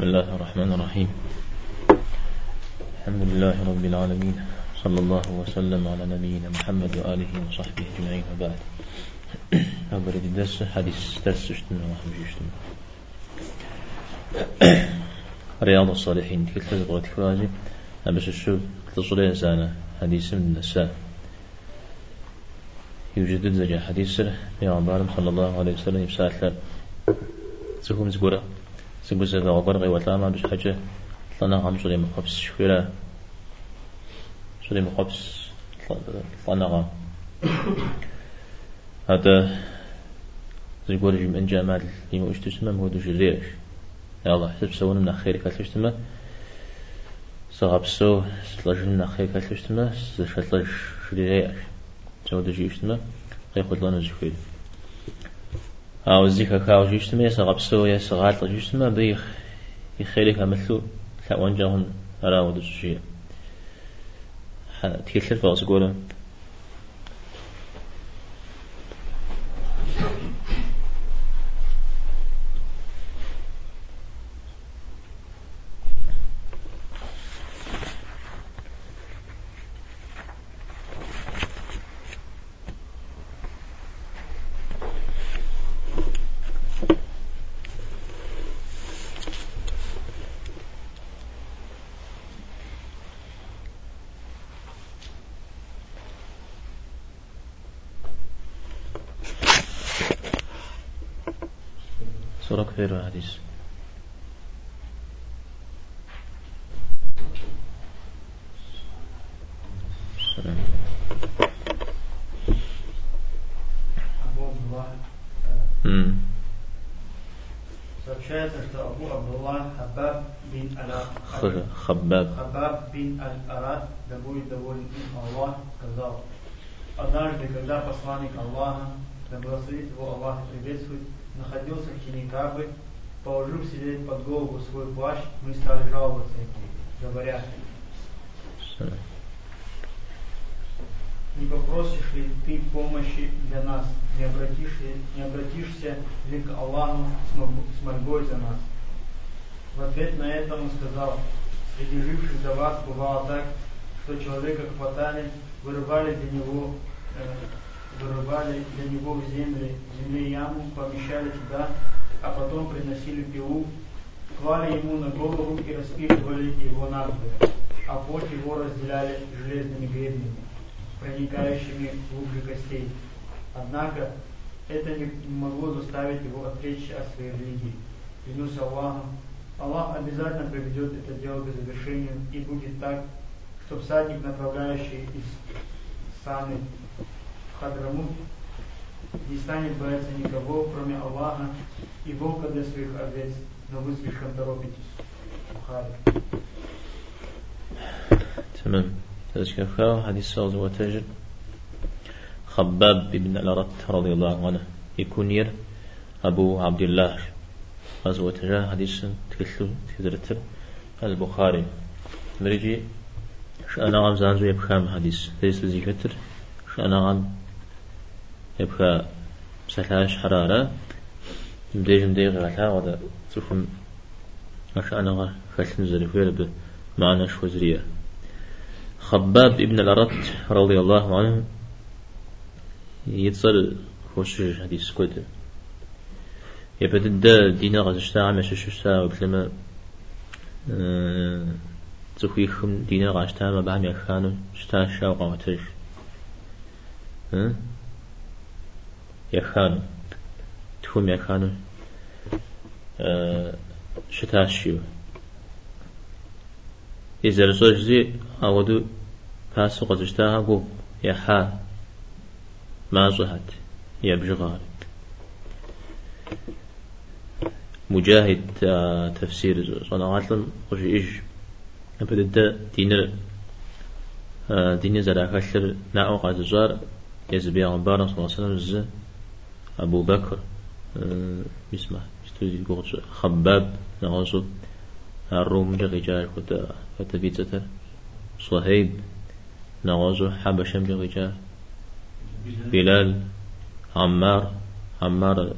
بسم الله الرحمن الرحيم. الحمد لله رب العالمين صلى الله وسلم على نبينا محمد وآله وصحبه أجمعين وبعد. أبرد الدرس حديث درس اشتنا وحمش اشتنا رياض الصالحين كل تبغى تكراجي أبس الشوف تصلي إنسانة حديث من النساء. يوجد زجا حديث سر يا عبارم صلى الله عليه وسلم يبسات سكوم زقورة سكوم زقورة وقرقي وطلاما بش حاجة. طلنا عم صلي مقبس شفيرا صلي مقبس طلنا عم هذا زقورة جمع جمال لما اشتسمم هو دوش الريش يا الله حسب سوون من خير كالشتما سغبسو سلج من خير كالشتما سشتلج شريش سو دوش اشتما قيقود لنا زفيد أو زيكا كاو جيشتما يسغبسو يسغال جيشتما بيخ يخيلك مثلو لا أراو دوش شيء تكلت فاس اشترك في الحديث أبو عبد الله خباب بن الأراد خباب خباب bin Al-Arad da boli da volim Allah kazao. A znaš da kada poslanik Allaha, da blagoslovite Allah i privesuj находился в тени Кабы, положив себе под голову свой плащ, мы стали жаловаться ему, говоря, не попросишь ли ты помощи для нас, не, обратишь ли, не обратишься ли к Аллаху с мольбой за нас? В ответ на это он сказал, среди живших до вас бывало так, что человека хватали, вырывали для него э, вырывали для него в земле, в земле яму, помещали туда, а потом приносили пилу, клали ему на голову и распихивали его надвое, а пот его разделяли железными гребнями, проникающими глубже костей. Однако это не могло заставить его отречься от своей религии. Клянусь Аллахом, Аллах обязательно приведет это дело к завершению, и будет так, что всадник, направляющий из Саны Хадрамут не станет бояться никого, кроме Аллаха и волка для своих овец, но вы слишком торопитесь. Бухари. تمام تذكر حديث سوز وتجد خباب بن الأرت رضي الله عنه يكون أبو عبد الله غزوة جاء حديث تكتلو تكترتر البخاري مريجي شأنا غام زانزو يبخام حديث ليس ذكر شأنا غام يبقى سلاش حرارة. مديج مديج غلا ودا تفهم أش أنا خلنا زريفير بمعنى شوزرية خباب ابن الأرت رضي الله عنه يتصل خوش حديث كود. يبدأ دينا غزشتا عمش ششتا وبلما تخويخم دينا غاشتا ما بعمل خانو شتا شاوقا وتج يخان تخوم يخانو أه شتاشيو إذا رسول زي أودو فاسو قزشتاها قو يحا ما زهت يبجغار مجاهد تفسير صنعات وش إيش أبدا دينر دينر زراكشر ناو قازجار يزبي عبارة صلى الله عليه وسلم أبو بكر اسمه استودي قوش خباب نغصب الروم رجال كتا كتا صهيب نغزو حبشم رجال بلال عمار عمار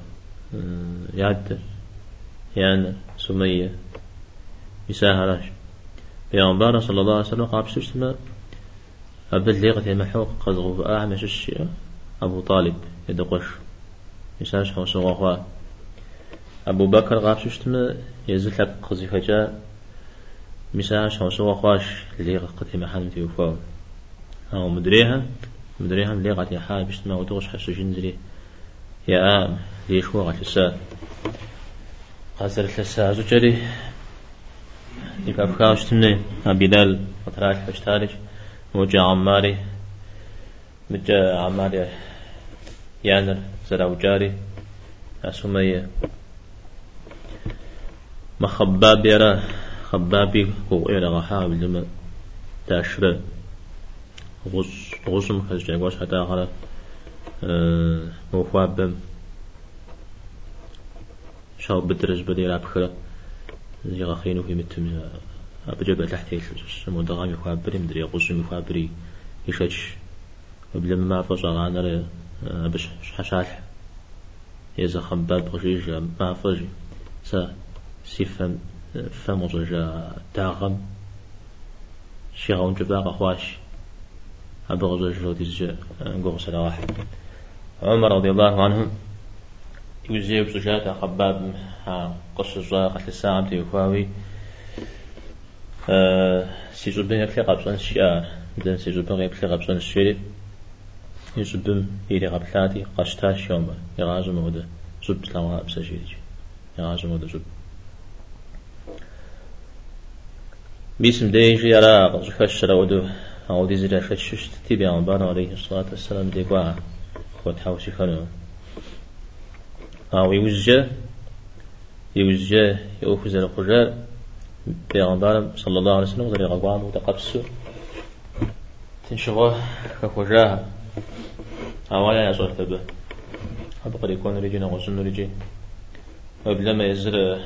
يعد يعني سمية يساهراش بيغمبار صلى الله عليه وسلم قابش تشتما أبدل ليغة محوق قد غفاء أعمش الشيء أبو طالب يدقش يساش حوص غخوا أبو بكر قابش تشتما يزل لك قزي فجاء مساش حوص غخواش ليغة قد محل تيوفاو أو مدريها مدريها ليغة يحال بشتما ودغش حس جنزلي يا آم ليش وغة لسا قاسر لسا زجري يكافكاش تمني بلال وتراش حشتالش موجة عماري مجا عماري يانر زراو جاري أسمية. ما خباب يرى خبابي هو إلى غحاب لما تاشر غز غزم كز جاكوش حتى على أه موفاب شاو بدرج بدي رابخرة زي غخينو في متم. أبجب تحت يلش مدغام يخابري مدري غزم يخابري يشج. قبل ما فجأة غانا بش حشالح يزا خباب غجيج ما فجي سا سيفم فمجا داغم. شيغون جباق خواش أبغى زوج تيج نقول سلاح عمر رضي الله عنه يوزيب زوجات خباب قص الزواج قتل الساعة تيوفاوي سيجبن يكلي قبصان الشيار دن سيجبن يكلي قبصان الشيري يجبن إلي قبلاتي قشتاش يوم يغازم ودا زب سلام بسجيري يغازم ودا زب باسم ديجي يرى زكاش ودو أو دي زرا فتشش تتبع عمبان عليه الصلاة والسلام دي قواه خود حوشي خنو أو يوجه يوجه يوفز القجار بيغمبار صلى الله عليه وسلم ذري غوام وتقبسو تنشغوه كخجاها أولا يزور تبه أبقى يكون رجينا غزن رجي وبلما يزر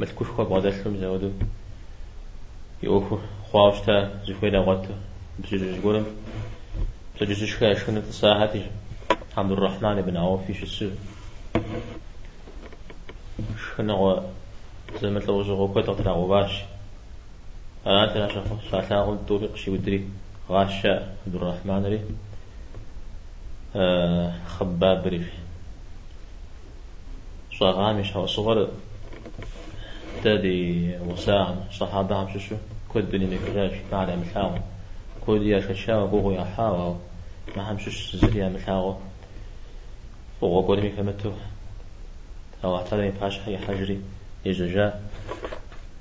متكوش خواب غدالهم زودو يوفو خواوشتا زفيلا غوتا بسجوج قولم بسجوج شكا شكنا تساحتي عبد الرحمن بن عوف في شسو شكنا زي ما تلو زغو كتا تلا غباش أنا تلا شخص شاتا أقول دوري قشي ودري غاشا عبد الرحمن ري خباب ري صغامش هو صغر؟ تادي وساعة صحابة هم شو كود بني مكراش معنا ملحاو كود يا ششاو بوغو يا حاو ما هم شو زريا ملحاو فوق قولي مكمتو أو احترمي باش حي حجري. يجوجا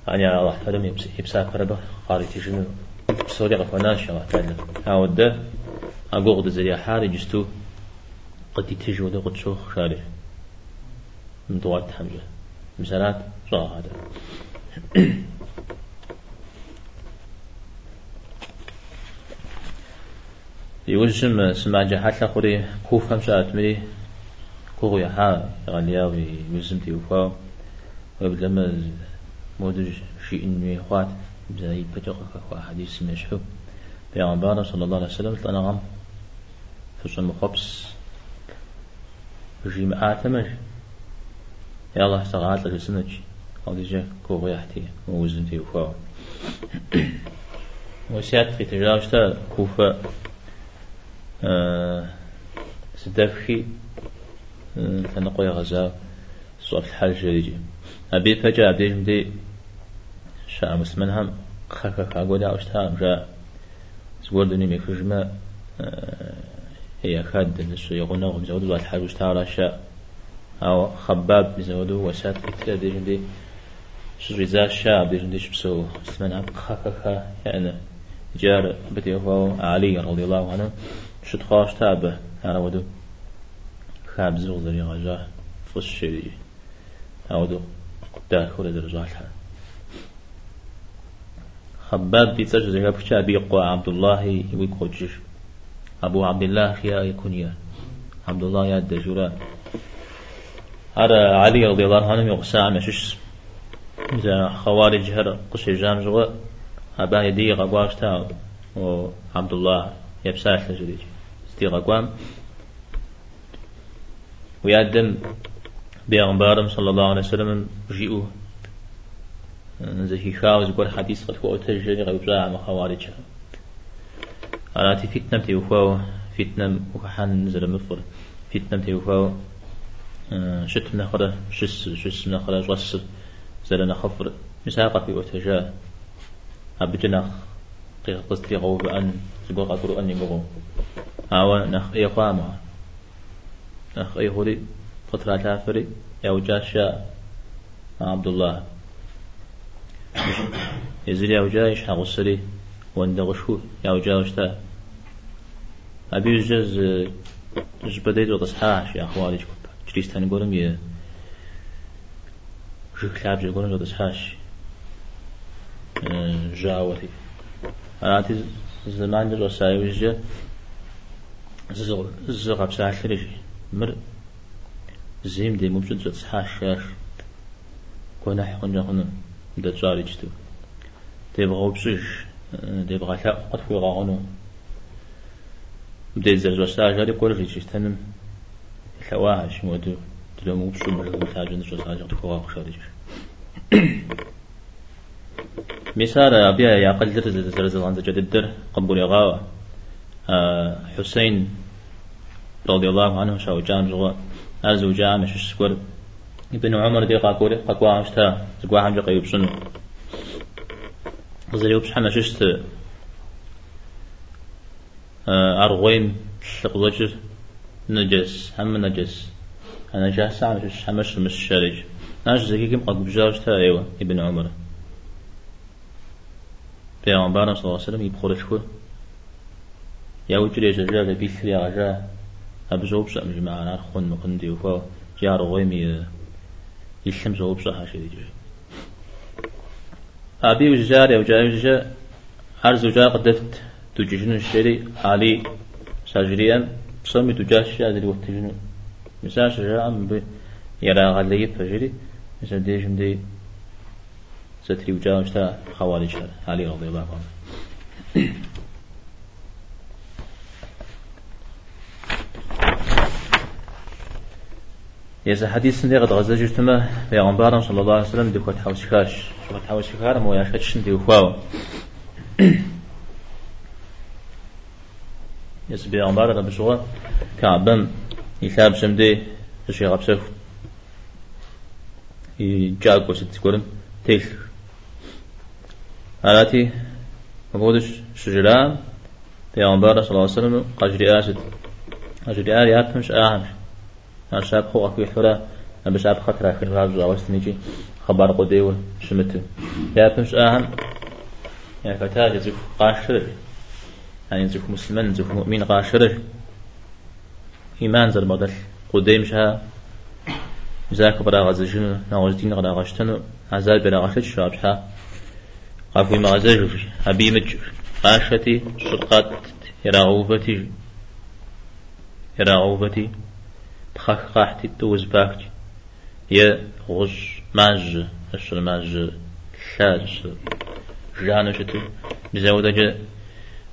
أني على احترمي يبسا كربا قاري تجنو. بسوري غفناش يا تعلم هاو ده أقول ده زريا حاري جستو. قد تجو ده قد شوخ شاري من دوات حمجة مسارات راه هذا. يوجم سمع جحات لخوري كوف خمسة أتمري. كوغو يحا غالياوي يوزم تيوفا وبلما مودج شيء إنه زي بجاق خوا حديث مشحو بيغمبار صلى الله عليه وسلم أنا غم فشن مخبس جيم آتمش يا الله استغاث لك سنج أو ديجا كوغو يحتي ووزن تيوفا وسيات في تجاوشتا كوفا آه سدفشي تنقوي غزا صوت الحال جريجي أبي فجأة أبي جمدي شاء مسمن هم خاكا كاقو دا أشتا جاء زور دني ميكفجما هي خاد نسو ومزود الله الحال وشتا راشا أو خباب بزودو وسات كتير أبي جمدي شريزا شاء أبي جمدي شبسو مسمن هم خاكا كا يعني جار بدي هو علي رضي الله عنه. شد خاش تابه أنا ودو. خاب زوغ ذري غجاه فص شري أودو داخل الحال خباب بيتسج زي بكشا بيقوى عبد الله ويكوجش أبو عبد الله خيا يكون يا عبد الله يا الدجورا هذا علي رضي الله عنه يقسى عن شش إذا خوارج هر قش جام جوا أبا يدي غواش تا وعبد الله يبساش لجريج استي غوام ويادم بيغمبارم صلى الله عليه وسلم جيئو زكي خاوز قول حديث قد هو تجري غيب زاع ما خوارج أنا تي فتنة تيوفاو فتنة وكحان نزل مفر فتنة تيوفاو شت من خلا شس شس خلا جوس زلنا خفر. مساقة في وتجا. أبجنا قيق قصتي غوب أن تقول قدر أن يقوم هاو نخ إيه قامة نخ إيه هوري فترة تافري. يا جاشا. عبد الله. يزيد يا وجايش حق السري. واندغشو يا وجايش تا أبي جز جز بديت وتصحاش يا أخوالي جريستان قولم يه جكلاب جي قولم وتصحاش جاوري أنا أتي زمان جز وسايوجي زغ زغ بساعة لرجي مر زيم دي مبجد تصحاش شاش كنا حقن جاقنا دا جاري جتو تبغى بسوش تبغى لا قد في غانو بدي زر جوستا جاري قول في تنم ثواهش مودو. تلومو بسو مرغو تاجن جوستا جاقت في غاق شاري مثال أبيا يا قل در زر زر عن زجد الدر قبول يغاوة حسين رضي الله عنه شاو جام جوا أزو جام شش سكور. ابن عمر دي قاكوري قاكوا عمشتا. زقوا حمجة قيوب سنو غزل يوبش حما ششت أرغويم لقضوجر نجس هم نجس. أنا جاس عم شش حمش مش شارج ناش زكي كم قد بجاوشتا أيوة ابن عمر. پیغمبر صلی الله علیه و سلم يبخل شكر يا وجري جزاء بيثري عجا أبزوب سأم جماعة نار خون مخن ديوفا جار غويمي يلهم زوب شيء دي أبي وجار يا وجار هر زوجا قدفت تجيشن الشري علي ساجريا صمي تجاش وقت جنو مثال شجاع ب يرى غلي فجري مثال دي جمدي ستري وجا مشتا خوارج علي رضي الله عنه يز حديث ندي قد غزة جتما پیغمبرم صلى الله عليه وسلم دي خد حوش كاش خد حوش كار مو ياش كتشن دي خواو يز پیغمبر رب شو كعبم يثاب شمدي تشي غبسف يجاك وست كورم تيل هاتي مبودش شجران پیغمبر صلى الله عليه وسلم قجري آسد قجري آر ياتمش آهمش شاب خو أكو حرا بس أب خطر آخر غاز زاوست نيجي خبر قديول شمت يا بمش أهم يا فتاة زف قاشر يعني زف مسلمان زف مؤمن قاشر إيمان زر بدل قديم شها زاك برا غزجن ناوز دين غدا غشتن عزال برا غشت شاب شها قافي مغزج أبي مج قاشتي شرقات يراغوبتي يراغوبتي تخاك قاحتي توز باكتي يا غش ماج أشر ماج ثلاج جانا شتو بزاودة جا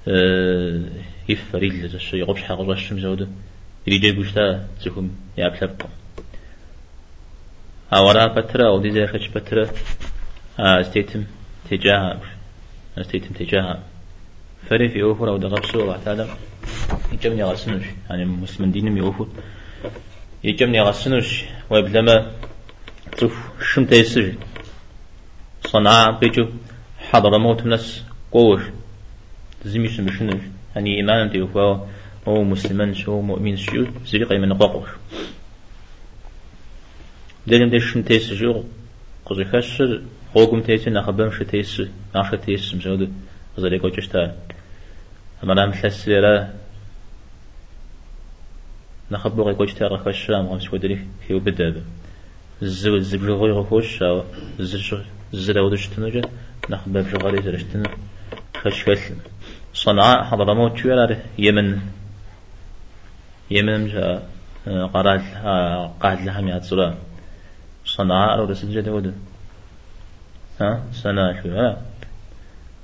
آه يفريل لزش يغبش حق غش مزاودة يريد يقولتا زكم يابلبكم أورا بترا أو دي زي خش بترا استيتم تجاهها استيتم تجاهها فري في أوفر أو دغبسو الله تعالى يجمني غسنوش يعني مسلم دينم يوفر يجمني غسنوش ويبلما تف شم تيسج صنعاء بيجو حضر موت ناس قوش. زميش بشنوش يعني إيمان تيوفا هو مسلمان شو مؤمن شو زريق من قوش دلم دي شم تيسج قزي خشر قوكم تيسي نخبم شو تيسي ناشا تيسي مزود غزالي قوشتا أما حسيرا نخبو غي كوش تارا خشام غمس ودري كيو بدابة الزو الزبجو غي غفوش أو الزجو الزلا ودش تنجا نخبو بجغالي زرشتنا خش خش صنعاء حضرموت شو يلاره يمن. يمن جا قراد قاعد لهم يا تصلا صنعاء لو رسل ودو. ها سنة شو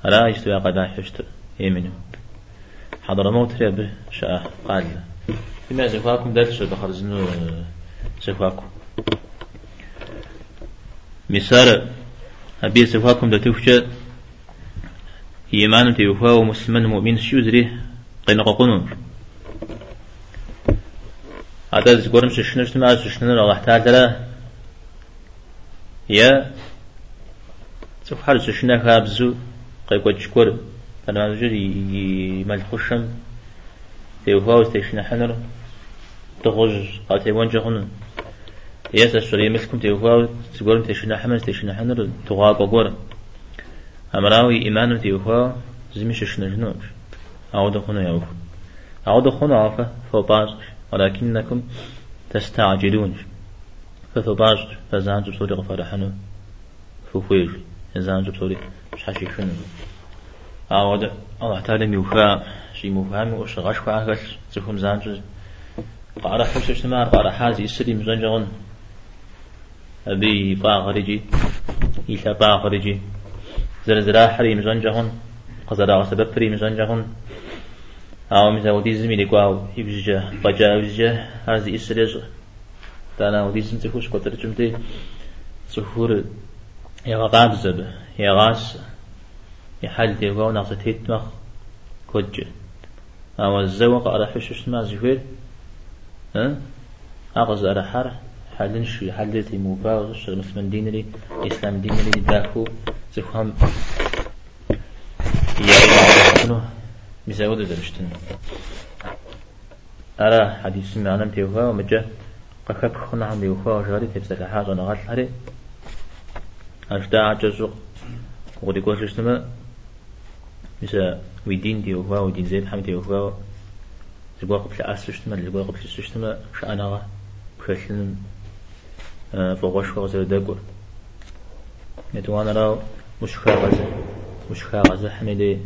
لا يشتو يا قدا حشت يمنو. حضرموت ريب شاء قال فيما زفاكم دات شو دخل زنو زفاكم مثال أبي سفاكم دتوفشة إيمان تيوفا ومسلمان مؤمن شو زري قينا قنون. هذا زقورم ششنش ما ششنر الله تعالى يا تيوفا تغج قاتي وانجا هنا يس الشرية مثلكم تيوفا تقولم تيشنا حمل تيشنا حنر تغاق وقور أمراوي إيمان تيوفا زميش شنا جنوش. أعود هنا يوفا أعود هنا عفا فوباز. ولكنكم تستعجلون. فثباج فزانجو بصوري غفار حنو. فوفويج. زانجو بصوري مش شنو. أعود الله تعالى ميوفا شي مفهم وش غش فاغل تفهم زانجو قارا حوش اجتماع قارا حازي السري مزنجغن أبي باغرجي إيشا باغرجي زرزرا حري مزنجغن قزرا سبب فري مزنجغن أو مثلا ودي زميلي قاو يبجا بجا يبجا هذه السريج تانا ودي زم تفوش قطر جمتي. سفور يا غاب زب يا غاس يحل تيغو ناصتيت مخ كوج. أو الزوق على حش ما زفير أغز على حر حلن شو حلتي مفاوض شغل مسلم دينري إسلام دينري داكو يا شنو بيزود درشتن أرى حديث معنا تيوها ومجا. قكك خنا عم يوها وجاري تبسك حاجة نغال حري. أشتا عجزق وقد يقول شنو مثلا ويدين تيوها ودين زيد حمد تيوها زقوا قبل أسشتما زقوا قبل أسشتما شأنا بخشن فوقش فوق دقور نتوانا راو مش خاغزة مش خاغزة حمدي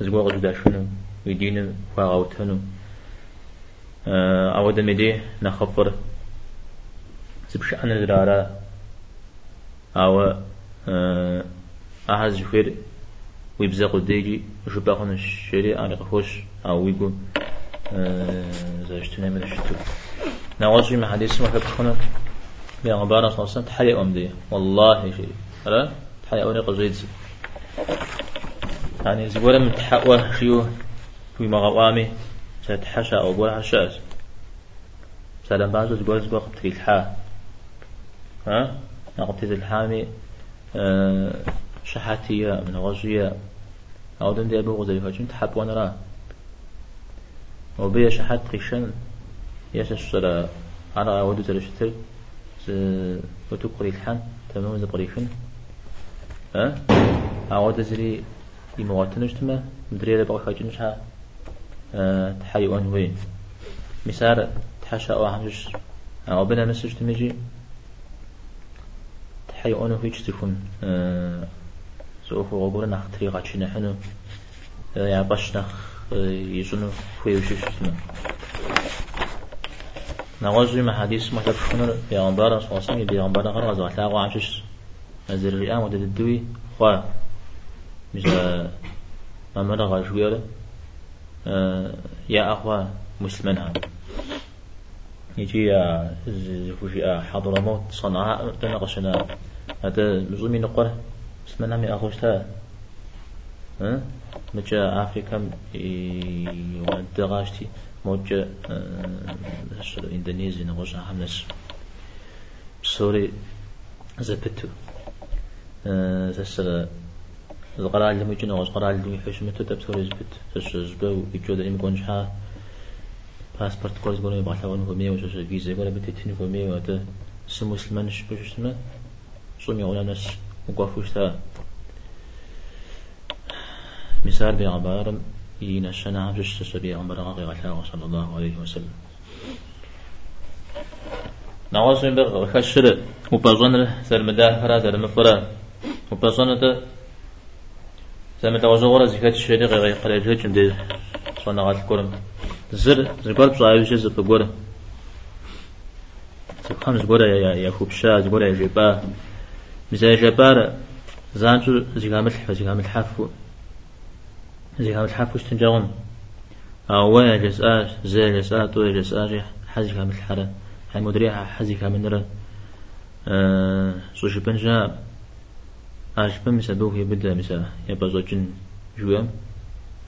زقوا قبل داشنو ويدين فاغوتنو أود مدي نخبر سبشأن زرارة أو أحد جفير ويبزاق ديجي وشو باقون الشري قفوش أو ويقول زوجتنا من الشتو نواجه مع حديث ما فبخنا بيان غبارة صلى الله عليه وسلم تحيي أمدي والله شيء ألا تحيي أوني قزيد يعني زبورة من تحقوة شيو في مغوامي تتحشى أو بولا حشاش سلام بعض زبورة زبورة قبتري الحا ها؟ نقبتي الحامي أه شحاتية من غزية أو دم دي أبو غزية فجن تحب وأنا را وبيا شحات قيشن يسس على ودو ترشتر. وتو قريل تمام زي قريشن ها؟ أعود زري يمواتنش تما مدري لبقى خاجن شها تحيي وان وين. مثال تحشى أو حمش أو بنا مسج تمجي تحيي وان وين تكون سوف غبور نخ طريقة شنا حنو يا باش نخ يزنو خوي وش شسنا نواجه ما حديث ما تفشون يا أمبارا صلى الله عليه وسلم يا أمبارا غير غزوة لا وعشش نزل الرئام ودد الدوي. خوا مش ما مرة غاجوية يا أخوة مسلمين هم يجي يا زفوشي حضرموت صنعاء تناقشنا. هذا مزومي نقره اسمنا مي أخوشتا ها؟ مجا أفريقيا ودغاشتي موجة إندونيسيا نغوش حملش سوري زبتو تسر القراءة اللي ممكن نغوش قراءة اللي يحوش متو تبسوري زبت تسر زبو يجود إيم كونش ها. باسبورت كورس قولوا يبغى ثوان فمية وشوش فيزا قولوا بتتين فمية وهذا سمو سلمان شبوش اسمه صومي ولا ناس وقفوشتا مثال بيغبار ينا الشنا عبش تسبي عمر غتلا صلى الله عليه وسلم. نواز من بغ خشر وبزن سر مدافرة سر مفرة وبزن ده سر متوازورة زكاة الشريق غير قريب جم دي صنع غات الكرم زر شيء زر بقول سبحان زقول يا يا خوبشا زقول يا جبا مثل جبار زانجو زيغام الحف زيغام الحف زيغام الحف وش تنجاون أو وين جساج زي جساج تو جساج حزي كام الحرة هاي مدري حزي كام نرى. سوشي بنجا؟ أشبه مثلا بو هي بدا مثلا يبقى زوجين جوام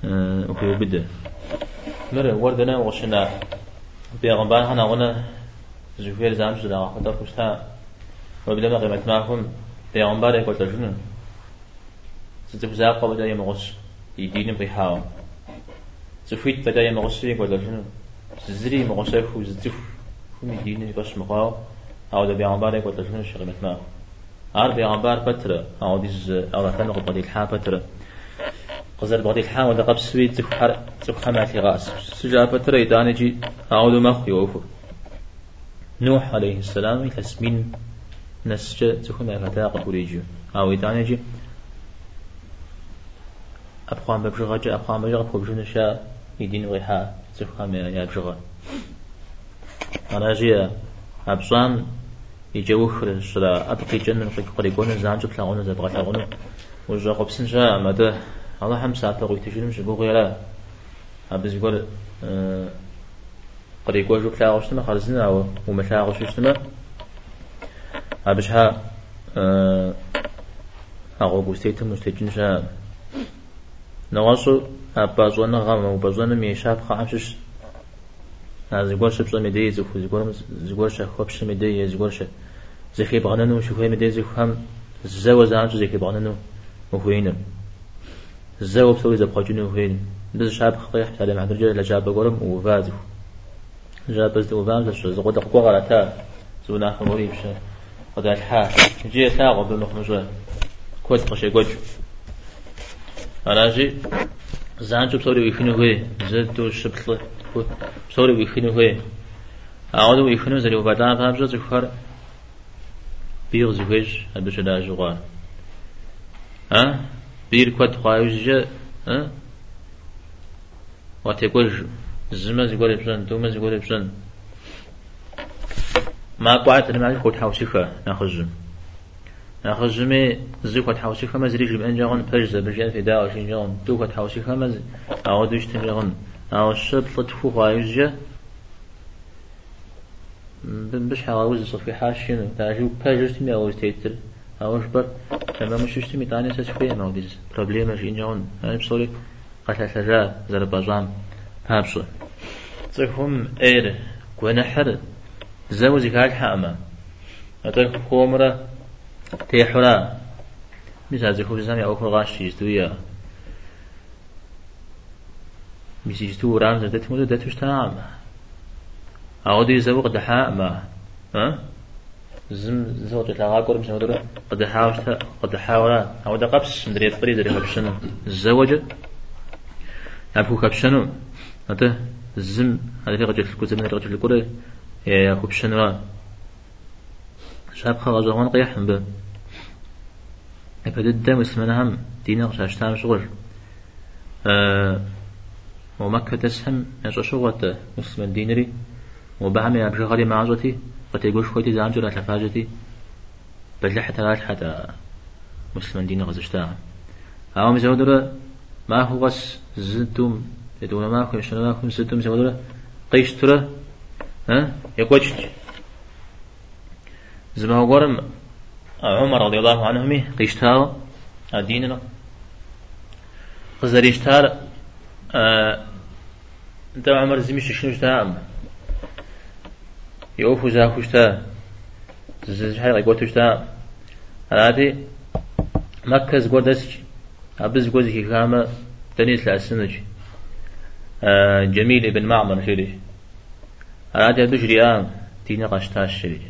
وهي بدا مرة وردنا وشنا بيغمبان هنا وأنا زوجير زامش دا خدا كشتا وبدأ ما قيمت معهم بيغمبار يقول تجنن ستفزاق بدا يمغش. يدين بيحاو زفيت بدا يمغش يقول تجنن زري مغشاف وزتف هم يدين باش مقاو أو ده بيغمبار يقول تجنن شغمت معهم عار بيغمبار بتر أو ديز أو ثاني قبضي الحا بتر قزر بغدي الحا وده قبل سويت زف حر زف حماتي غاس سجا بتر يداني جي. أو ده مخ يوفر نوح عليه السلام يتسمين نسجة تكون فتاة قبوليجي أو يداني أبقام ببجغة جا أبقام ببجغة ببجغة نشاء يدين غيحا زفخام يا بجغة. أنا جي أبصام يجوخر الشرا أبقي جنن قيق قريقون زانجو بلاغون زبغة لاغون وجا قبسن جا مدى الله هم ساعة قوي تجنم شبو غيرا. أبز يقول قريقو جو بلاغوشتما خالصنا أو وملاغوشتما أبشها أغو بوستيتم مستيجنشا نواسو أبازوانا غام وبازوانا ميشاب خامشش زگور شب زمی دی زخو زگور زگور ش خوب شمی دی زگور ش زخی بغننو شو خوی مدی زخو هم زو زان شو زخی بغننو مخوینم زو بسوي زب خاجنو خوین بز شاب خقيح تالي مع درجة لجاب بقولم وفازو جاب بز وفاز شو زقو دقوا غلطا زونا خموري بش قد الحا جي تاغو بالمخمجة كوت قشي قوج أنا جي زانجو بسوري ويخنو هوي زدو شبطل بسوري ويخنو هوي أعود ويخنو زري وبعدان فهم جو زخار بيغ زوج هدوش دا جوغار ها؟ بير كوت خوايوش جا ها؟ واتيكوش زما زيقول بسن دوما زيقول بسن ما قعدت أنا معي خوت حوشيخة ناخذ ناخذ زي خوت حوشيخة ما زريج بأنجاغن بجزة بجان في داو شينجاغن دو خوت حوشيخة ما أعودوش تنجاغن أو الشبط تفو خوايوش بش حواوز صفي حاشين تاجو باجر تمي أو تيتر أو شبر لما مش تمي تاني وديز بروبليم مش إنجاون أنا بصوري قتل سجا زربازان هابصو تهم إير كونحر زوجي كال حاما أتر تيحرا مثال زي خوف زامي أو خغاش يستويا ميسيستو رامز دتمو دتوش تمام أودي زو قد حاء ما ها زم زو تلاقى قرب شنو دره قد حاوش قد حاولا أو ده قبس مدري تقري دري خبشنو الزوج أبو خبشنو هذا زم هذا رجل الكوز من رجل الكورة يا خبشنو شاب خلاص زمان قيح به يبدأ الدم اسمنا دينا شاشتام شغل. أه ومكة تسهم نشو شغلة مسلم دينري وبعمل أبجي غادي معزوتي قد يقولش خويتي زامجو لا تفاجتي بل حتى لا حتى مسلم دين غزشتا أو مزودرة ما هو غس زدتم يدون ما هو شنو ما هو زدتم مزودرة قيش ترى ها يقوش زما قرم عمر رضي الله عنه مي قيشتاو ديننا قزريشتار آه انت عمر زميش شنو شتا؟ يوفو زاكوشتا زحي غيقوتوشتا هذه مكة زقور دسج أبز قوزي كي كاما تنيس لأسنج آه جميل ابن معمر شريج هذه أدوش ريام تينا قشتاش شريج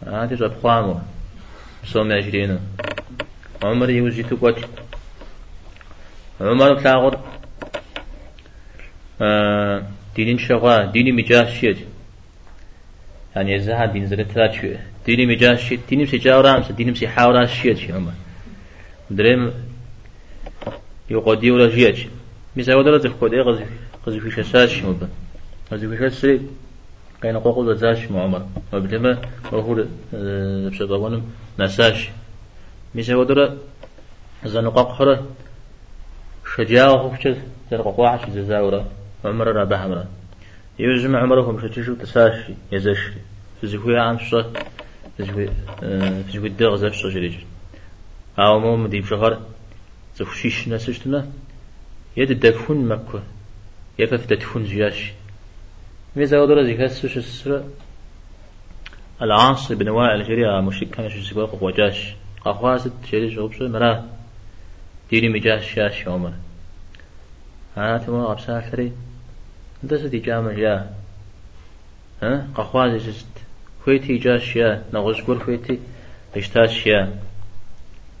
Ати жап хламу. Сом ажрину. Умар юз житу кот. Умар тагур. دین شغا دینی مجاز شید یعنی زها دین زره ترا دینی شید دینیم سی جاورا همسا سی حاورا شید چی درم یو قدی ورا جید چی میسا شسري كاين قوقو زاش معمر وبلما وهو بشبابونم نساش. مسا ودرا زنقاق حرة شجاعة خفشة زنقاق واحد زاورا عمر رابع عمره يوجم عمرهم شتشو تساشي يزشي زكويا عن شو؟ فجوي فجوي الدغ زف شجريج أو مو مدي بشغر زفشيش نسجتنا يد دفون مكة يفف دفون زياش ميزا ودرا زي كسوش السر العاص بن وائل جريا مشيك كان شو سباق وجاش أخواسد جري جوبش مرا ديري مجاش شاش عمر ها تما أبسا حري أنت سدي جامع يا. ها؟ قخوازي جست خويتي جاش يا. نغز قول خويتي. اشتاش يا.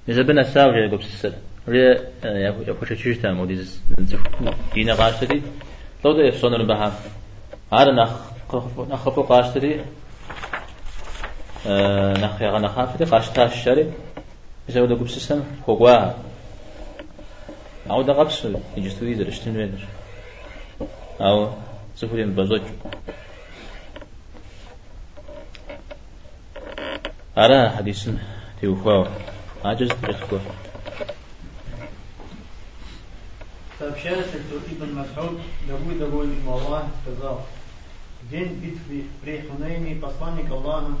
إذا بنا ساوجة يقول السر. ري يا خوش تشيش تامو دي دينا قاشتري لو ده يفصونر بها. هذا نخ نخبو قاشتري. آه، نخيغا نخافتي قاشتا الشري بزاودا قب سيستم كوغوا عودا غبس يجستو يدر اشتن ويدر أو صفرين بزوج. أرى حديث تيوفاو عجز تبتكو فبشارة طيب، ابن مسعود لابد من والله تزار день битвы при Хунейне посланник Аллаха,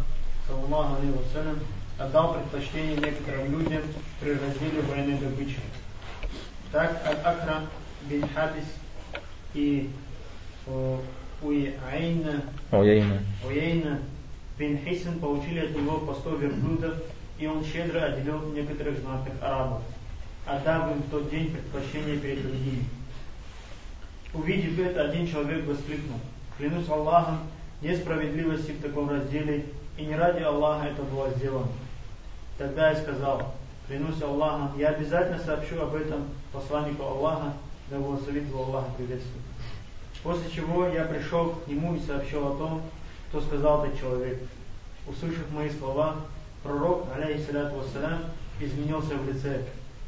саллаллаху алейхи вассалям, отдал предпочтение некоторым людям при разделе военной добычи. Так Аль-Акрам бин Хабис и Уяйна, Уяйна. Уяйна бин Хисен получили от него по 100 верблюдов, и он щедро отделил некоторых знатных арабов, отдав им в тот день предпочтение перед другими. Увидев это, один человек воскликнул, клянусь Аллахом, несправедливости в таком разделе, и не ради Аллаха это было сделано. Тогда я сказал, клянусь Аллахом, я обязательно сообщу об этом посланнику Аллаха, да благословит его Аллаха приветствует. После чего я пришел к нему и сообщил о том, что сказал этот человек. Услышав мои слова, пророк, алейхиссалату вассалям, изменился в лице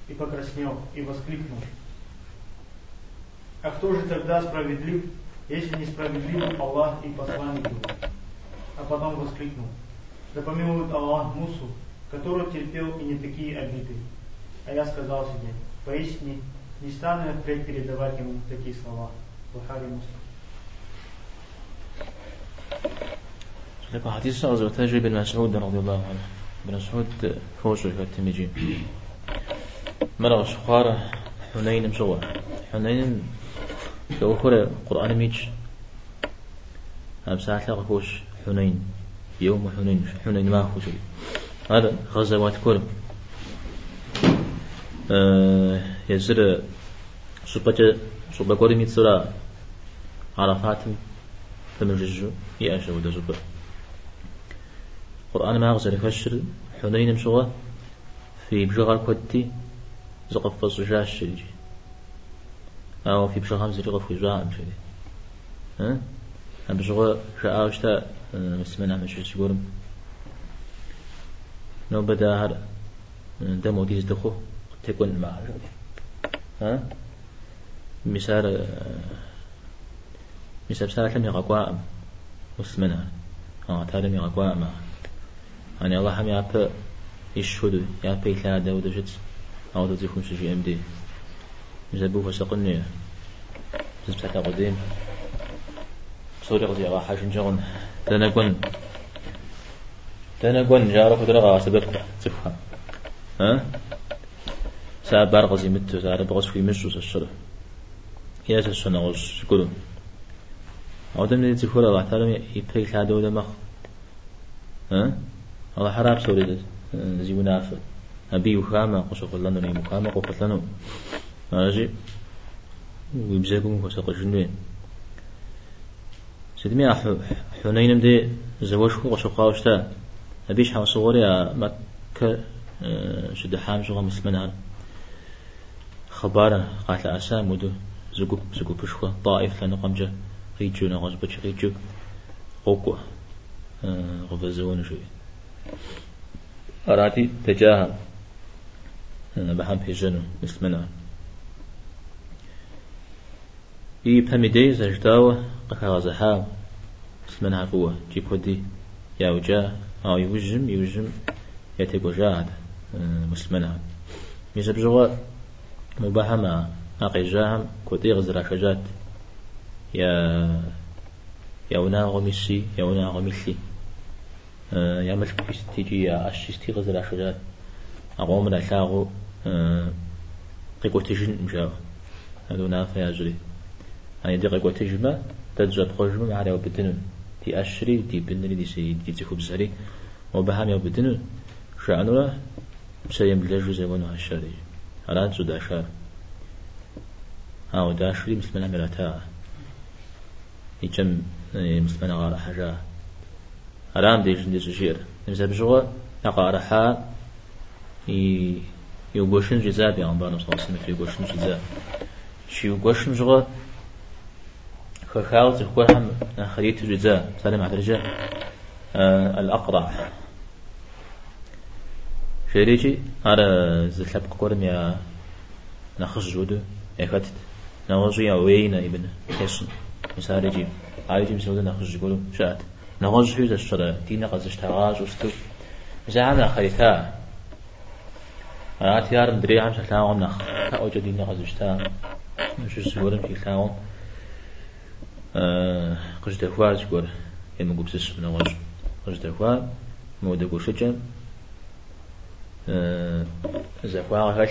и покраснел, и воскликнул. А кто же тогда справедлив, если несправедлив Аллах и посланник его. А потом воскликнул, да помилует Аллах Мусу, который терпел и не такие обиды. А я сказал себе, поистине, не стану я впредь передавать ему такие слова. Бухари Муслим. Dakle, لو خورة قرآن ميج أم ساعة لغة فوش حنين يوم حنين حنين ما خوش هذا غزوات كل آه يزر سبجة سبجة ميتسرا عرفات تمججو يأشى ودا زبر قرآن ما غزر يفشر حنين مشوى في بجغر كودتي زقف فصجاش شريجي. أو في بجغر همزة لغف وجاء مشري ها؟ أم بجغر شاء مسمنا مش يقولون نو بدا هر دمو ديز دخو تكون مع ها؟ مثال مثال سالة لم يقوا مسمنا ها تعلم يقوا ما يعني الله هم يعب يشهد يعب إلا داود جت أو دو تكون شيء أم دي. ساعة قديم سوري قضي أغا حاجن جغن دانا قن دانا قن جارة خدرة سبب. تفهم ها؟ ساعة بارغزي متو ساعة بغز في مجوز الشرف يا سنة غش يقولون أو دم ندي تقول الله تعالى يبقي كلا ولا مخ. ها؟ الله حرام سوري ده زي منافق أبي وخامة قصق لنا نيم وخامة قصق لنا ماشي. ويبزاكم قصق جنوين. سيدمي حنين دي زواج خو قصق قاوشتا أبيش حوا صوري مكة شد حام شغل مسلمان خبارة قاتل أسام ودو زقوب زقوب بشخة طائف لنا قمجة غيجو نغز بچ غيجو. قوكو غفزون شوي. أراتي تجاهل بحم هجنو مسلمنا إي بحمي دي زجداوة قكا غزحاو مسلمنا قوة جيب ودي يا وجا أو يوجم يوجم. يتيقو جاهد مسلمنا. ميزا بجوا مباحمة أقي جاهم كوتي غزرا شجات. يا يا ونا غمشي يا ونا غمشي يعمل تيجي أشيستي غزل أشجار أقوم من أشاغو قيقو تجن مشاغ هذا نافع يجري أنا دي قيقو تجمع تجد خجمة مع على وبدنو تي أشري تي بنري دي سي دي تخو بزاري وبهم يوبدنو شعنو سيم بلجو زي ونو هالشاري أراد زود أشار أو داشري مسلمنا مراتا يجم مسلمنا غار حاجة. أرام دي سجير نمسا بجوا نقا رحا يوغوشن جزا بي أنبانا صلى الله عليه وسلم. يوغوشن جزا شي يوغوشن جوا تخور هم خريت جزا سلام على الرجاء آه الأقرع. شريجي على زلاب قرم يا نخش جودو يكتت نغزو يا وينا ابن حسن مثال جي عايجي مسودا نخش جودو شات نغزو هيدا الشرع دينا قزش تغاز وستو. زعنا خريتا أنا تيار مدري عم شتلاهم نخ. أوجد دينا قزش تا مش سورم في تلاهم قش دفوار شكور يم قبسش من غزو قش دفوار مودا قوشجن زفوا هش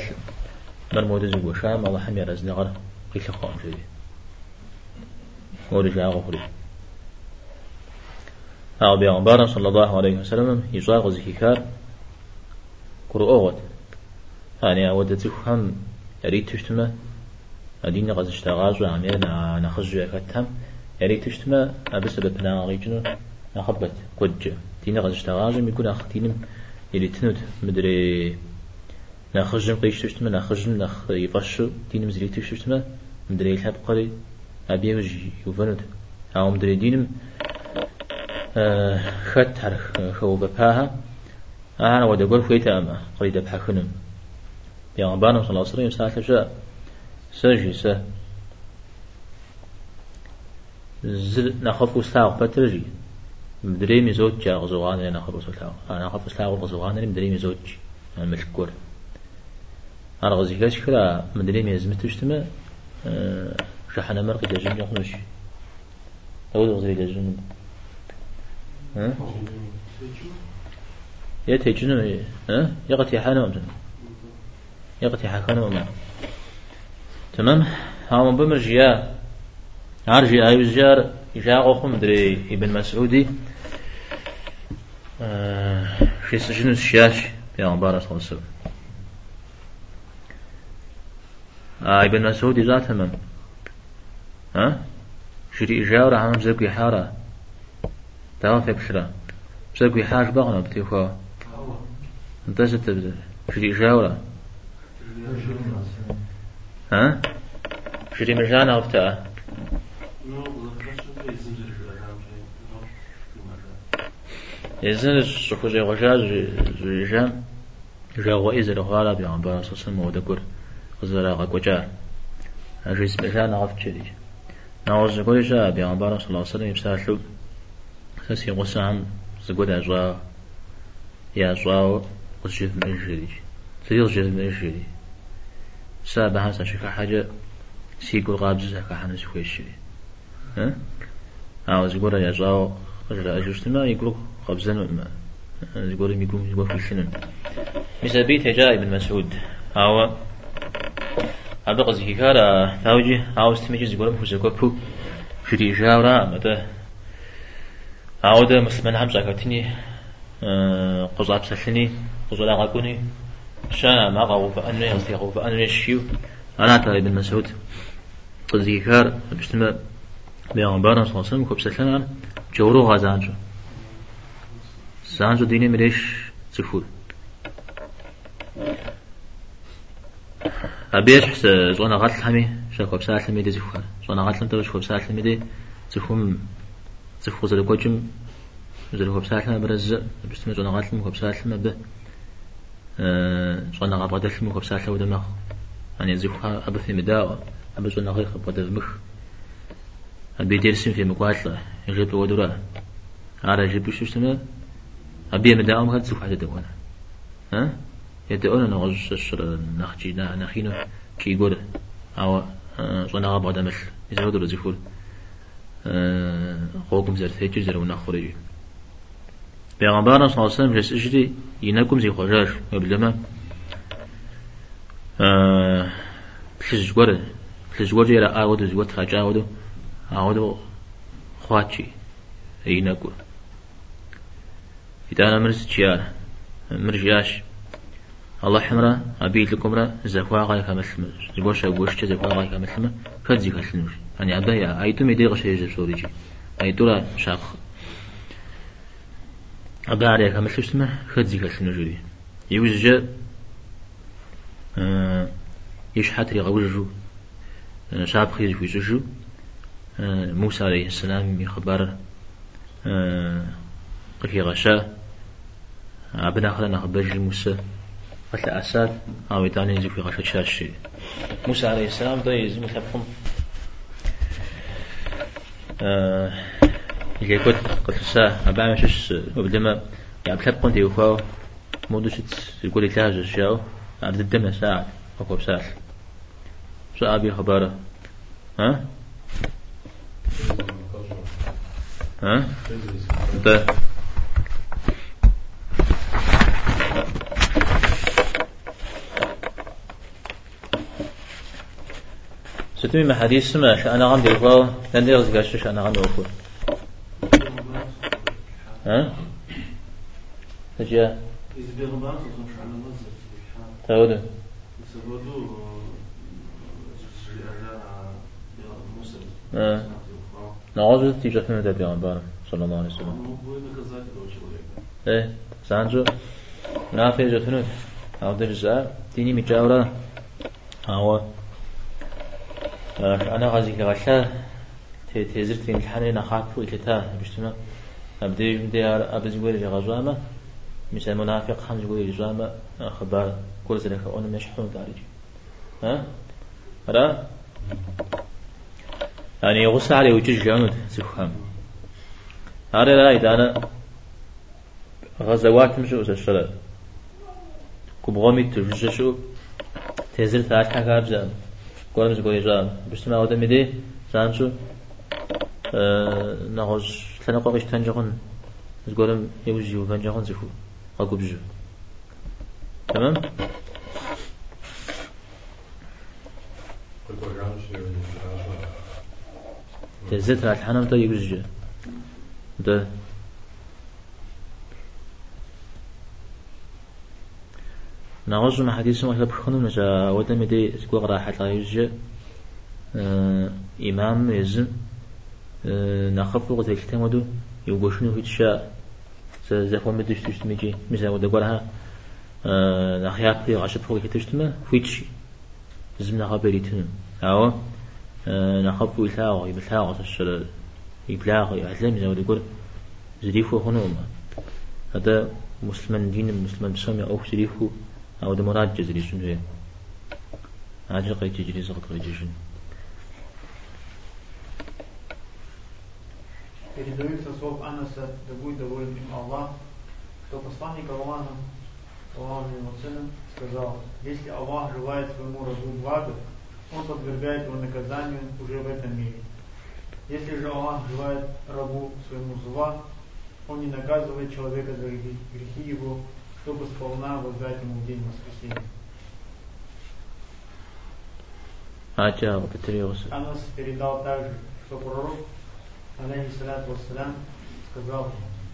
مرمود زوجو شام الله حمي رزنا غر قيل خام شدي. ورجع غفري. أو بيغمبار صلى الله عليه وسلم يصاغ زكيكار قرؤ أغد يعني أود تفهم أريد تشتمه. أدين غز اشتغاز وعمير نخز يكتهم أريد تشتمه أبسبب ناغيجنو نخبت قد دين غز اشتغاز يكون أختينم يلي تنود مدري نخرج قيش تشتما نخرج نخ يفشو دين مزري تشتما مدري يلحب قري أبي وجي يفند أو مدري دينم خت حرخ خو بفاها أنا ودا قول فيتا أما قريد بحخنم أبانا صلى الله عليه وسلم ساعة سه زل نخاف وساق بترجي مدري مزوج جا غزوان أنا خاف وساق أنا خاف وساق غزوان مدري مزوج ملكور أنا غزي كاش كلا مدري ميزمت تشتما شحنا مرق دجن يخنوش أول غزي دجن ها يا تجن ها يقتي حنا ممتن يقتي حكنا ما تمام؟ ها من بمرجيا عرجي أي وزجار جاء قوم مدري ابن مسعودي في سجن الشاش في أخبار صلى الله عليه وسلم. آه ابن مسعود ذات من؟ ها؟ شري إجارة عم زكي حارة تعرف بشرا زكي حاج بغنا بتيخوا انت ستبدأ شري إجارة ها؟ شري مجانا وفتاة. يزن الشخوز يغجاز جيجان جاغو إزر غالا بيان بارا سسن مودكور غزرا غاكوجار أجيس بجان غف جدي نعوز قول جاء بيان بارا صلى الله عليه وسلم يبسالو سسي غسام زقود أجوا يا أجوا غسجف من الجدي تريد جف من الجدي سابا هاسا شكا حاجة سيقول غابز زكا حنس خويش ها يقول يا أجوا غجر أجوشتما يقول خبزن يقول يقول يقول في سنن مثل بيت جاء ابن مسعود هاو هذا قصدي كارا تاوجي هاو استمجي يقول مخزكو بو شري جاورا متى هاو ده مسلمان هم زكاتني قصاب سلني قصلا غاكوني شانا ما غاو فأنه يغزي غاو فأنه يشيو أنا تا ابن مسعود قصدي كار بشتما بيغمبارا صلى الله عليه وسلم كوب سلنا جورو غازانجو زانجو ديني مريش تفول أبيش حس زونا غاتل حمي شاكو بسال حمي دي زفوان زونا غاتل تبش كو بسال حمي دي زفوم زفو زلو كوجم زلو بسال حمي برز بستمي زونا غاتل مكو بسال حمي به. زونا غابغدل مكو بسال حمي دماغ يعني زفو أبا في مداوة أبا زونا غير خبغدل مخ. أبي درسم في مقاتلة يجيب ودرا على يجيب شو اسمه أبي مداوم هاد زفو حتى دوانا ها؟ يدعون نغز الشر نخجي نخينو كي يقول. أو صنع غاب غدا مش يزود رزيفول قوكم زر ثيجي زر ونخرج بيغمبارنا صلى الله عليه وسلم جس إجري ينكم زي خجاج يبلما آه تلزجور تلزجور يلا آودو زيوت خاجا آودو خواتشي ينكو إذا أنا مرز جيار مرجاش الله حمرا أبي لكم را زخوا غاي كمثل زبوش أقوش زخوا غاي كمثل كذي كسلنوش يعني عبدا أيتو ميدي غشي يجب سوريجي أيتو را شاخ أبدا عليك كمثل شتما كذي كسلنوش يوجد آه يشحت لي غوجو آه شاب خير في جوجو موسى عليه السلام بخبر آه قفي غشا. أبنا خلنا خبر موسى. قتل أساد أو يتاني يزيك في غشا شاشي موسى عليه السلام ده يخبهم آه اللي كنت قتل سا أبا مشش وبدما يعني بحب قنت يوفاو مودشت يقول لك لاجة شاو عبد الدم ساعة بسال شو أبي خبره؟ ها؟ ها؟ ده. ستمي ما حديث سمع أنا غام ديرفاو لن يرزق الشش أنا غام ديرفاو ها؟ تجاه تعود نعوذ في مدى بيغمبار صلى الله عليه وسلم. إيه سانجو نافع جتنود أو درجة ديني مجاورة هو أنا غازي لغشا تيزرت في الحنين نخاف وإلتا بشتما أبدي بدي أبز لي غزوامة مثل منافق خمس يقول لي غزوامة خبر كل ذلك أنا مشحون دارج ها را يعني يغص عليه جانود سفهم هذا لا إذا أنا غزوات مشو سشرة كبغامي تجشو تزر ثلاث حاجات جام قول مش قوي جام بس ما هذا مدي زانشو نغز ثنا قاقش تنجحون قولم يوجي وفنجحون زفو أقول بجو. تمام؟ تزت على الحنم تو يوجي ده. نغز ما حديث ما كتب خنو نجا. ودم دي سكوا راحة لا يوجي إمام يزن نخف وقت الكتاب ودو يوجشنو في تشاء زفوا مدش تشتميجي مثلا ودا قولها نخيات في عشب فوق كتشتمه في تشي زمنا خبريتنا أو نخف إلهاغ يبلغ تشل يبلغ يعلم زي ودا قول زريفو هنوما هذا مسلمان دين مسلمان بسمي أو زريفو أو ده مراد جزري شنو هي عاجل قيت تجري زغط قيت جن Передаются слов Анаса, да будет доволен им Аллах, что посланник Аллаха, Аллаху его сыном, сказал, если Аллах желает своему рабу блага, он подвергает его наказанию уже в этом мире. Если же Аллах желает рабу своему зла, он не наказывает человека за грехи его, чтобы сполна воздать ему в день воскресения. Ача, повторился. Анас передал также, что пророк, алейхиссалату вассалям, сказал,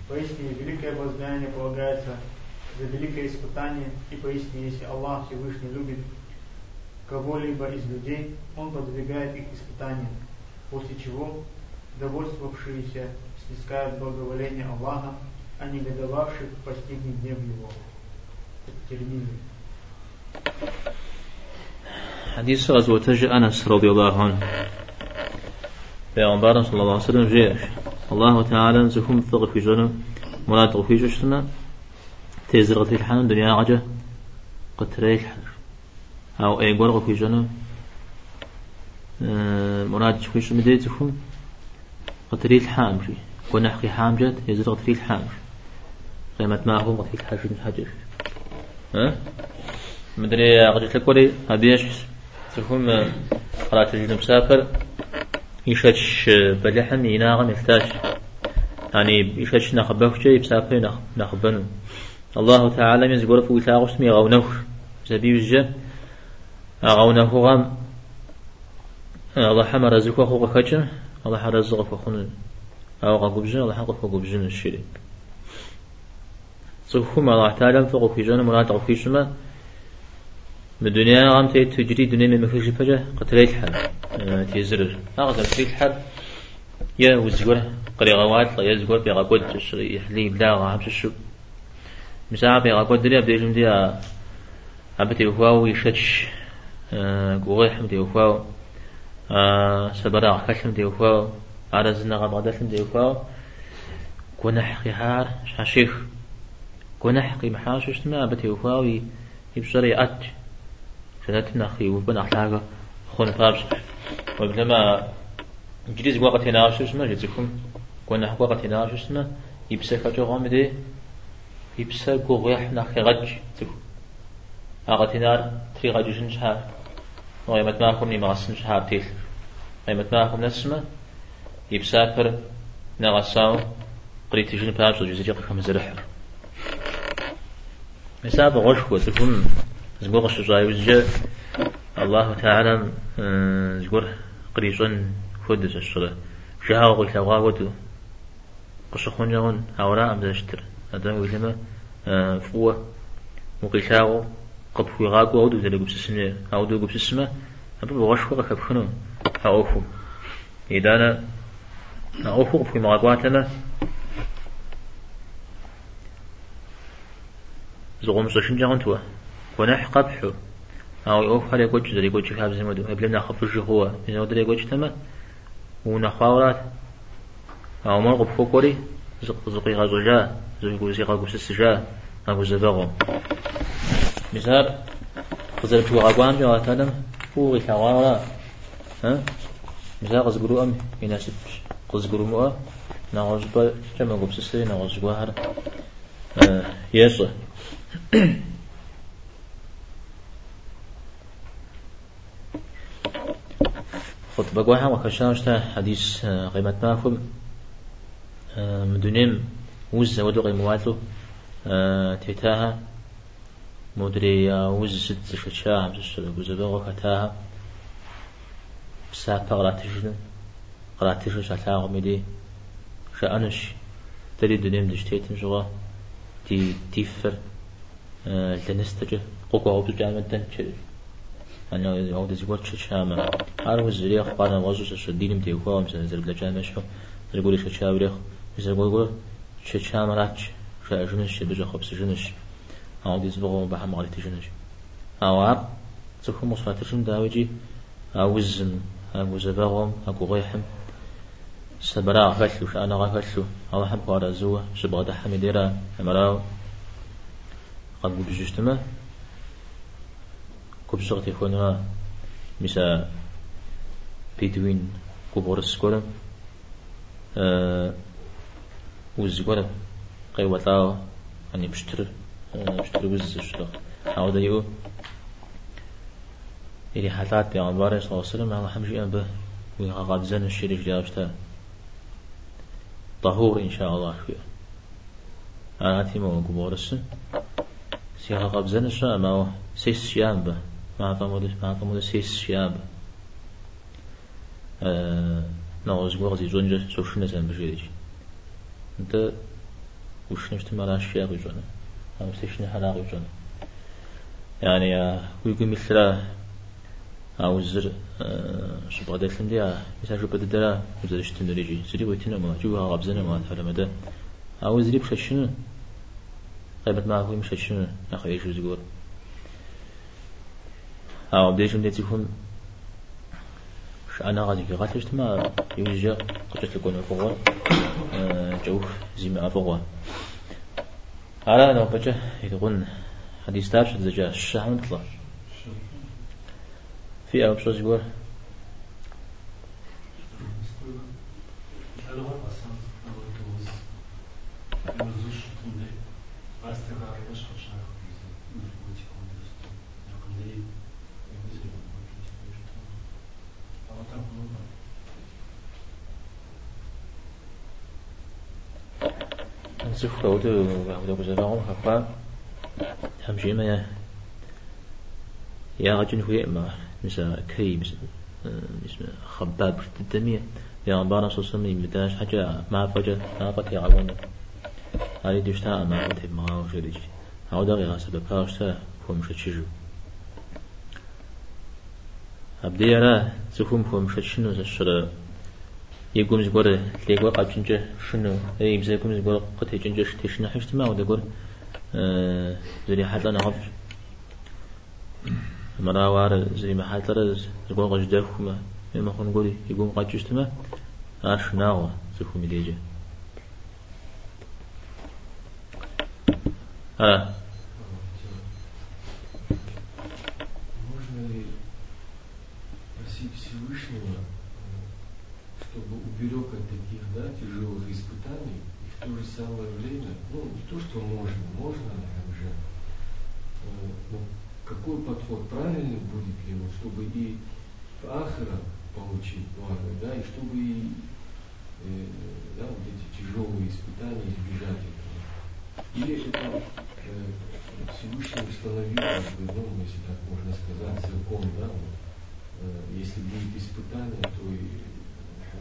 поистине великое воздаяние полагается за великое испытание, и поистине, если Аллах Всевышний любит кого-либо из людей, Он подвигает их испытаниям, после чего довольствовавшиеся снискают благоволение Аллаха, а негодовавших постигнет гнев его. الترمذي حديث غزوة أنس رضي الله عنه پیغمبر صلى الله عليه وسلم جيش الله تعالى زكم ثق في جنة مناطق في جشتنا تزرق في الحنم دنيا عجة قد تريح أو أي قرق في جنة مناطق في تريد حامشي ونحقي حامجت يزرق في الحامش قيمة ما هو في الحاجة الحجر ها مدري قد تلقولي هبيش تفهم قرات الجنوب مسافر يشتش بلحم يناغم يحتاج يعني يشش نخبه شيء بسافر نخبنه الله تعالى من زقور فوق تاغش مي غونوش زبيب الجا غونه غام. الله حمر رزقه خو خجن الله حرزق فخون أو غبجن الله حق فغبجن الشريك صفهم الله تعالى فوق في جنة مراد في شما. الدنيا غام تجري دنيا من مخرج فجأة قتلت حال تيزرر أغزر تريد حال يا وزقور. قريغوات لا يزقور بيغا قد. يحلي بلا غام شو مساعة بيغا قد. دري أبدي جم دي أبتي وفاو يشتش قوغيح مدي وفاو سبرا خشم دي وفاو على زنا غام غدلم دي وفاو كون حقي حار شاشيخ كون حقي محاشش ما أبتي وفاو يبشري أتش شناتنا خي وبنا أحلاقة خون فابش. وبلما جريز وقت هنا شو اسمه جيتكم كنا وقت هنا شو اسمه يبسا كاتو غامدي يبسا قوغيح نخي غج. تكو أغت هنا تري غجوشن شهر ويمت معكم ني مغسن شهر تيل ويمت معكم نسمة يبسا فر نغساو قريت جن بابش جزيجي قم زرح مسابة غشكو تكون زبوغ الشجاع وزجا الله تعالى زبور قريشون خدس الشرع شهاو قلت أغا ودو قشخون جاون أورا أم دشتر هذا ويلما فوة وقيشاو قد في غاقو أودو ذلك بسسنة أودو بسسمة أبو بغشكو كبخنو أوفو. إذا أنا أوفو. في مغاقواتنا زغم سوشن جاون توا. ونح قبحو. أو يوف هذا يقول جزء يقول شيء هذا مدو قبل نخف الجهوة من هذا يقول تما. ونخاورات أو ما قب فوقري زق زقي غزوجا زق زقي غزوج السجا أبو زبغو مثال خزر شو غوام جو أتلم فوق الحوارا ها مثال غزقرو أم يناسب غزقرو مؤ نغزبا جمع قب سسري نغزبا هر يسوع خطبة قوها وخشاشتا حديث قيمة مافل مدنيم وز ودو قيمواتلو تيتاها مدري وز ست شتشاها بسشتا بزبغو كتاها بسافة قراتشن قراتشن شتاها مدي شأنش تري دنيم دشتيتن جوا تي تيفر لنستجه قوقو بجامة دنشري أنا يعود زوج شامة عارف الزريخ قارن وزوج الشدين متي هو مثلا زر بلا جامع شو يقول لك شاوريخ مثلا يقول يقول شامة راتش شا جنش بجا خبز جنش عود يزبغو بحم غلط جنش أو عب تكون مصفات جن داوجي أوزن أو زبغهم أو غيحم. سبرا غفلو شأنا غفلو. أو حم قارا زوا شبغا دحم ديرا أمراو قد بجشتما كبسغت يكونها مسا بيدوين كبورس كورم. أه وزكورم قي وطاو أني بشتر بشتر وز شتر. عودة يو إلي حالات بيغمبار صلى الله عليه وسلم الله حمشي أنبه ويغاقات زن الشريك جابشتا طهور إن شاء الله شوية. أنا تيمو كبورس سيغا قبزن الشاء ما سيس شيان به. ما فمود ما فمود سيس شياب آه نوز غوغ زي زونجا سوشنا زين بجيجي أنت وش نشت مرا شياب يجونا أو سيشنا حلاق يجونا يعني ويقول مثل أو زر بعد الفيلم دي مثلا بدي درا وزر اشتن دريجي زري ويتنا ما جوا غابزنا ما تعلم ده أو زري بششنا قيمة ما هو مش شنو؟ يا أخي إيش يقول أو بديش من تكون أنا غادي في غاتش تما يوجا قلت لكم فوا جوف زي ما فوا على أنا بجا آه، يقول حديث تابش دجا الشهم طلع في أبو شو يقول زفوا ودو ودو بزرعهم خفا همشي ما يا رجل هو ما مثل كي مثل مثل خباب الدمية يا عليه وسلم بداش حاجة ما فجأة ما فجأة عونا هذه دشتا ما قلت ما هو هذا غير سبب كاشتا هو مش تشجو أبدي أنا زخم هو مش تشنو زشرة يقوم زقور تلاقوا قابشنجة شنو أي بزي يقوم زقور قد هيجنجة شتشنا حشت ما وده قول زري حتى أنا عف مرا وار زري ما حتى رز زقور قج دافكما ما خون قولي يقوم قد جستما عارش ناوا زخم يديجه آه Можно ли просить Всевышнего, чтобы уберег от таких да, тяжелых испытаний, и в то же самое время, ну, не то, что можно, можно, уже, но какой подход правильный будет ли, вот, чтобы и Ахара получить благо, да, и чтобы и э, да, вот эти тяжелые испытания избежать этого. Или это э, Всевышний установил, как бы, ну, если так можно сказать, закон, да, вот, э, если будет испытание, то и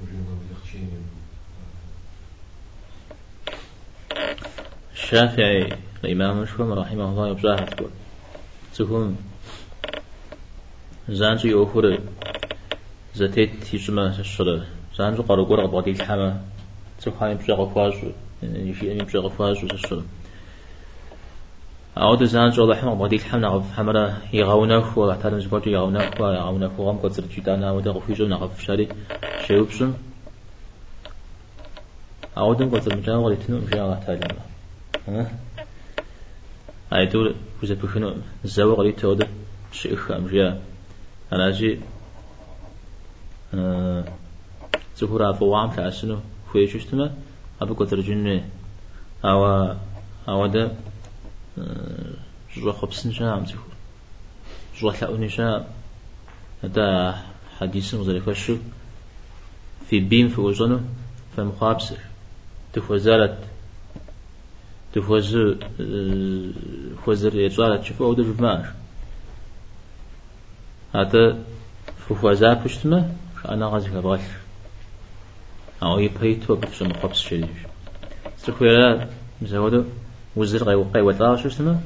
powinno odlechcieniem. الشافعي الإمام مشكم رحمه الله يبزاه تقول تكون زانج يوفر زتيت تيجما الشرة زانج قرقور قبضي الحما تخايم بزاق فاجو يعني يشي أمي بزاق فاجو الشرة عود زانجو الله حما بغدي الحما نغف حمرا يغونا فو تعلم زبوتو يغونا فو يغونا فو غم قدر جدانا ودا غفيجو نغف شاري شيوب سن عودن قدر مجانا غليتنو مجانا تعلم هاي دول وزا بخنو الزوا غلي تود شيء خام جيا أنا أجي زهورا فوام تأسنو خوي شفتما أبو قدر جنة أو أو ده جوا خبسن شام زهور جوا ثأوني شام هذا حديث مزرفة شو في بيم في وزنه فمخابسر تفوزالت. تفوز فوزر يجوالة تشوفه أو دجماش هذا فوزا بشتما أنا غازي كبغش أو يبيتو بفش مخبص شريش سخويا مزودو وزر غي وقاي وطاق شو اسمه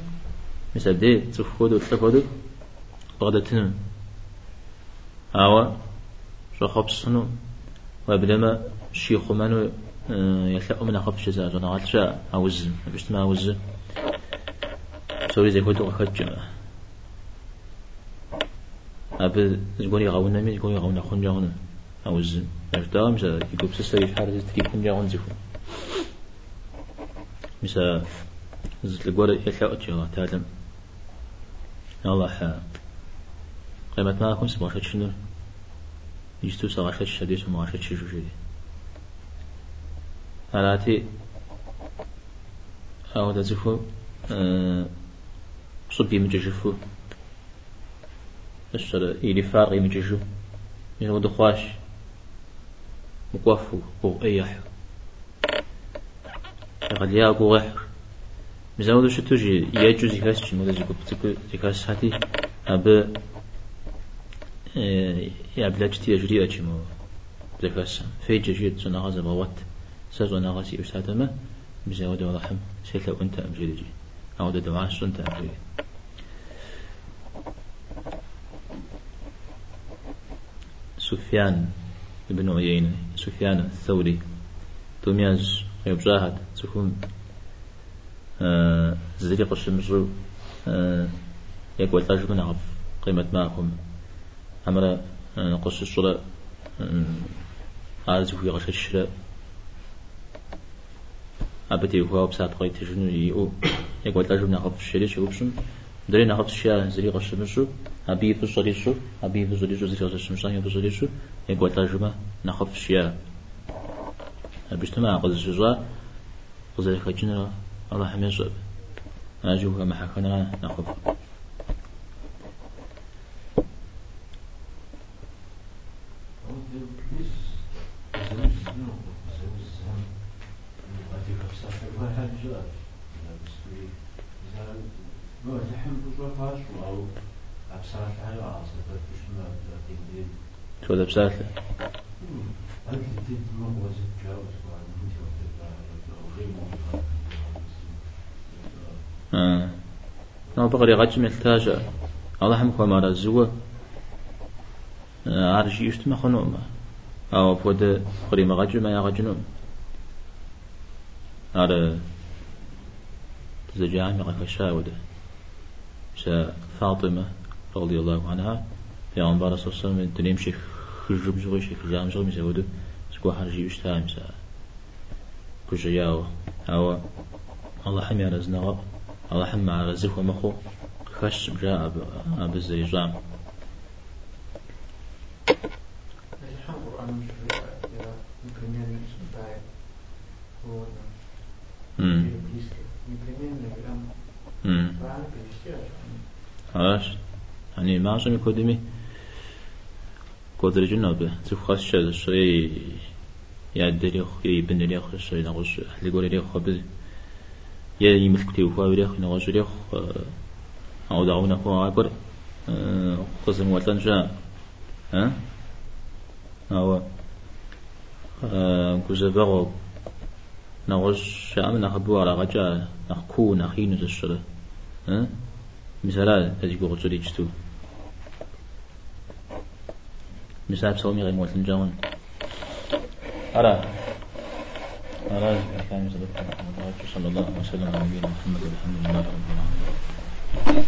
مثل دي تفودو تلفودو بغدتنو أو شو خبصنو وبدما شيخو منو يلا من أخف شزاز أنا قلت شاء أوز بس ما أوز سوري زي كنت جمع أب زقوني يغون مي زقوني يغون أخون جاهون أوز أجدا مثلا يقول سسري حارة تكي كون جاهون زيفون مثلا زت الجوار يلا أتجاه تعلم الله قيمة ما أكون سبعة شنو؟ يجتو سبعة شديد وما عشرة شجو جديد هلاتي أو تزفو صبي مججفو. الشر إلي فارغي مججو من ود خواش مقوفو بو أيح قد يا غير مزاود شو تجي يجوز يكاس شنو ده زيكو بتكو يكاس هاتي أب يا بلاجتي يجري أجمو زكاس في جيت سنة غزة بغوت سجنا غسي أستاذنا بزود ورحم سيلو أنت أمجيجي أو دواش أنت أمجيجي سفيان ابن عيينة سفيان الثوري تومياز يبجاهد تكون آه زريق الشمس آه يقول تاج من عف قيمة معكم أمر نقص الصلاة عارف في غش الشراء. أبدي هو بسات قيت جنو يو يقول تاج من عف الشري شو دري نعرف الشيء زريق الشمس أبي في الصلي شو؟ أبي في الصلي شو؟ زريق الشمس يبي في الصلي شو؟ يقول تاج ما نعرف الشيء بيجتمع قد الجزاء وذلك جنرا الله حمي صعب أجوها محكنا نخف شو ذا بسالة آه نو بغري غاج ملتاجة الله هم كما رزوه. عارجي يشتم خنوما أو بود قري ما غاج ما يغجنون على زجاج ما غفشاوده فاطمة رضي الله عنها. في بارس صلى الله عليه وسلم الدنيا مشي خجب زغي شي خجام زغي مسعود سكو حرجي يشتا مسا كجياو أو الله حمي رزنا الله حمي رزق ومخو خش جاء أب الزيجام خلاص يعني ما عشان يكودمي قدر جنابه تفخص شد شيء يعدل يخ يبن ليخ شيء نغش اللي يقول ليخ خبز يا يملك تيو فاو ليخ نغش ليخ أو دعونا فو عبر قسم وطن شاء. ها؟ أو كوزبغو نغش شام نخبو على غجا نخكو نخين زشرة ها؟ مثلا تجيبو غجري جتو مثال بسومي غير موتن جاون. أرى. صلى الله عليه وسلم. على نبينا محمد والحمد لله رب العالمين.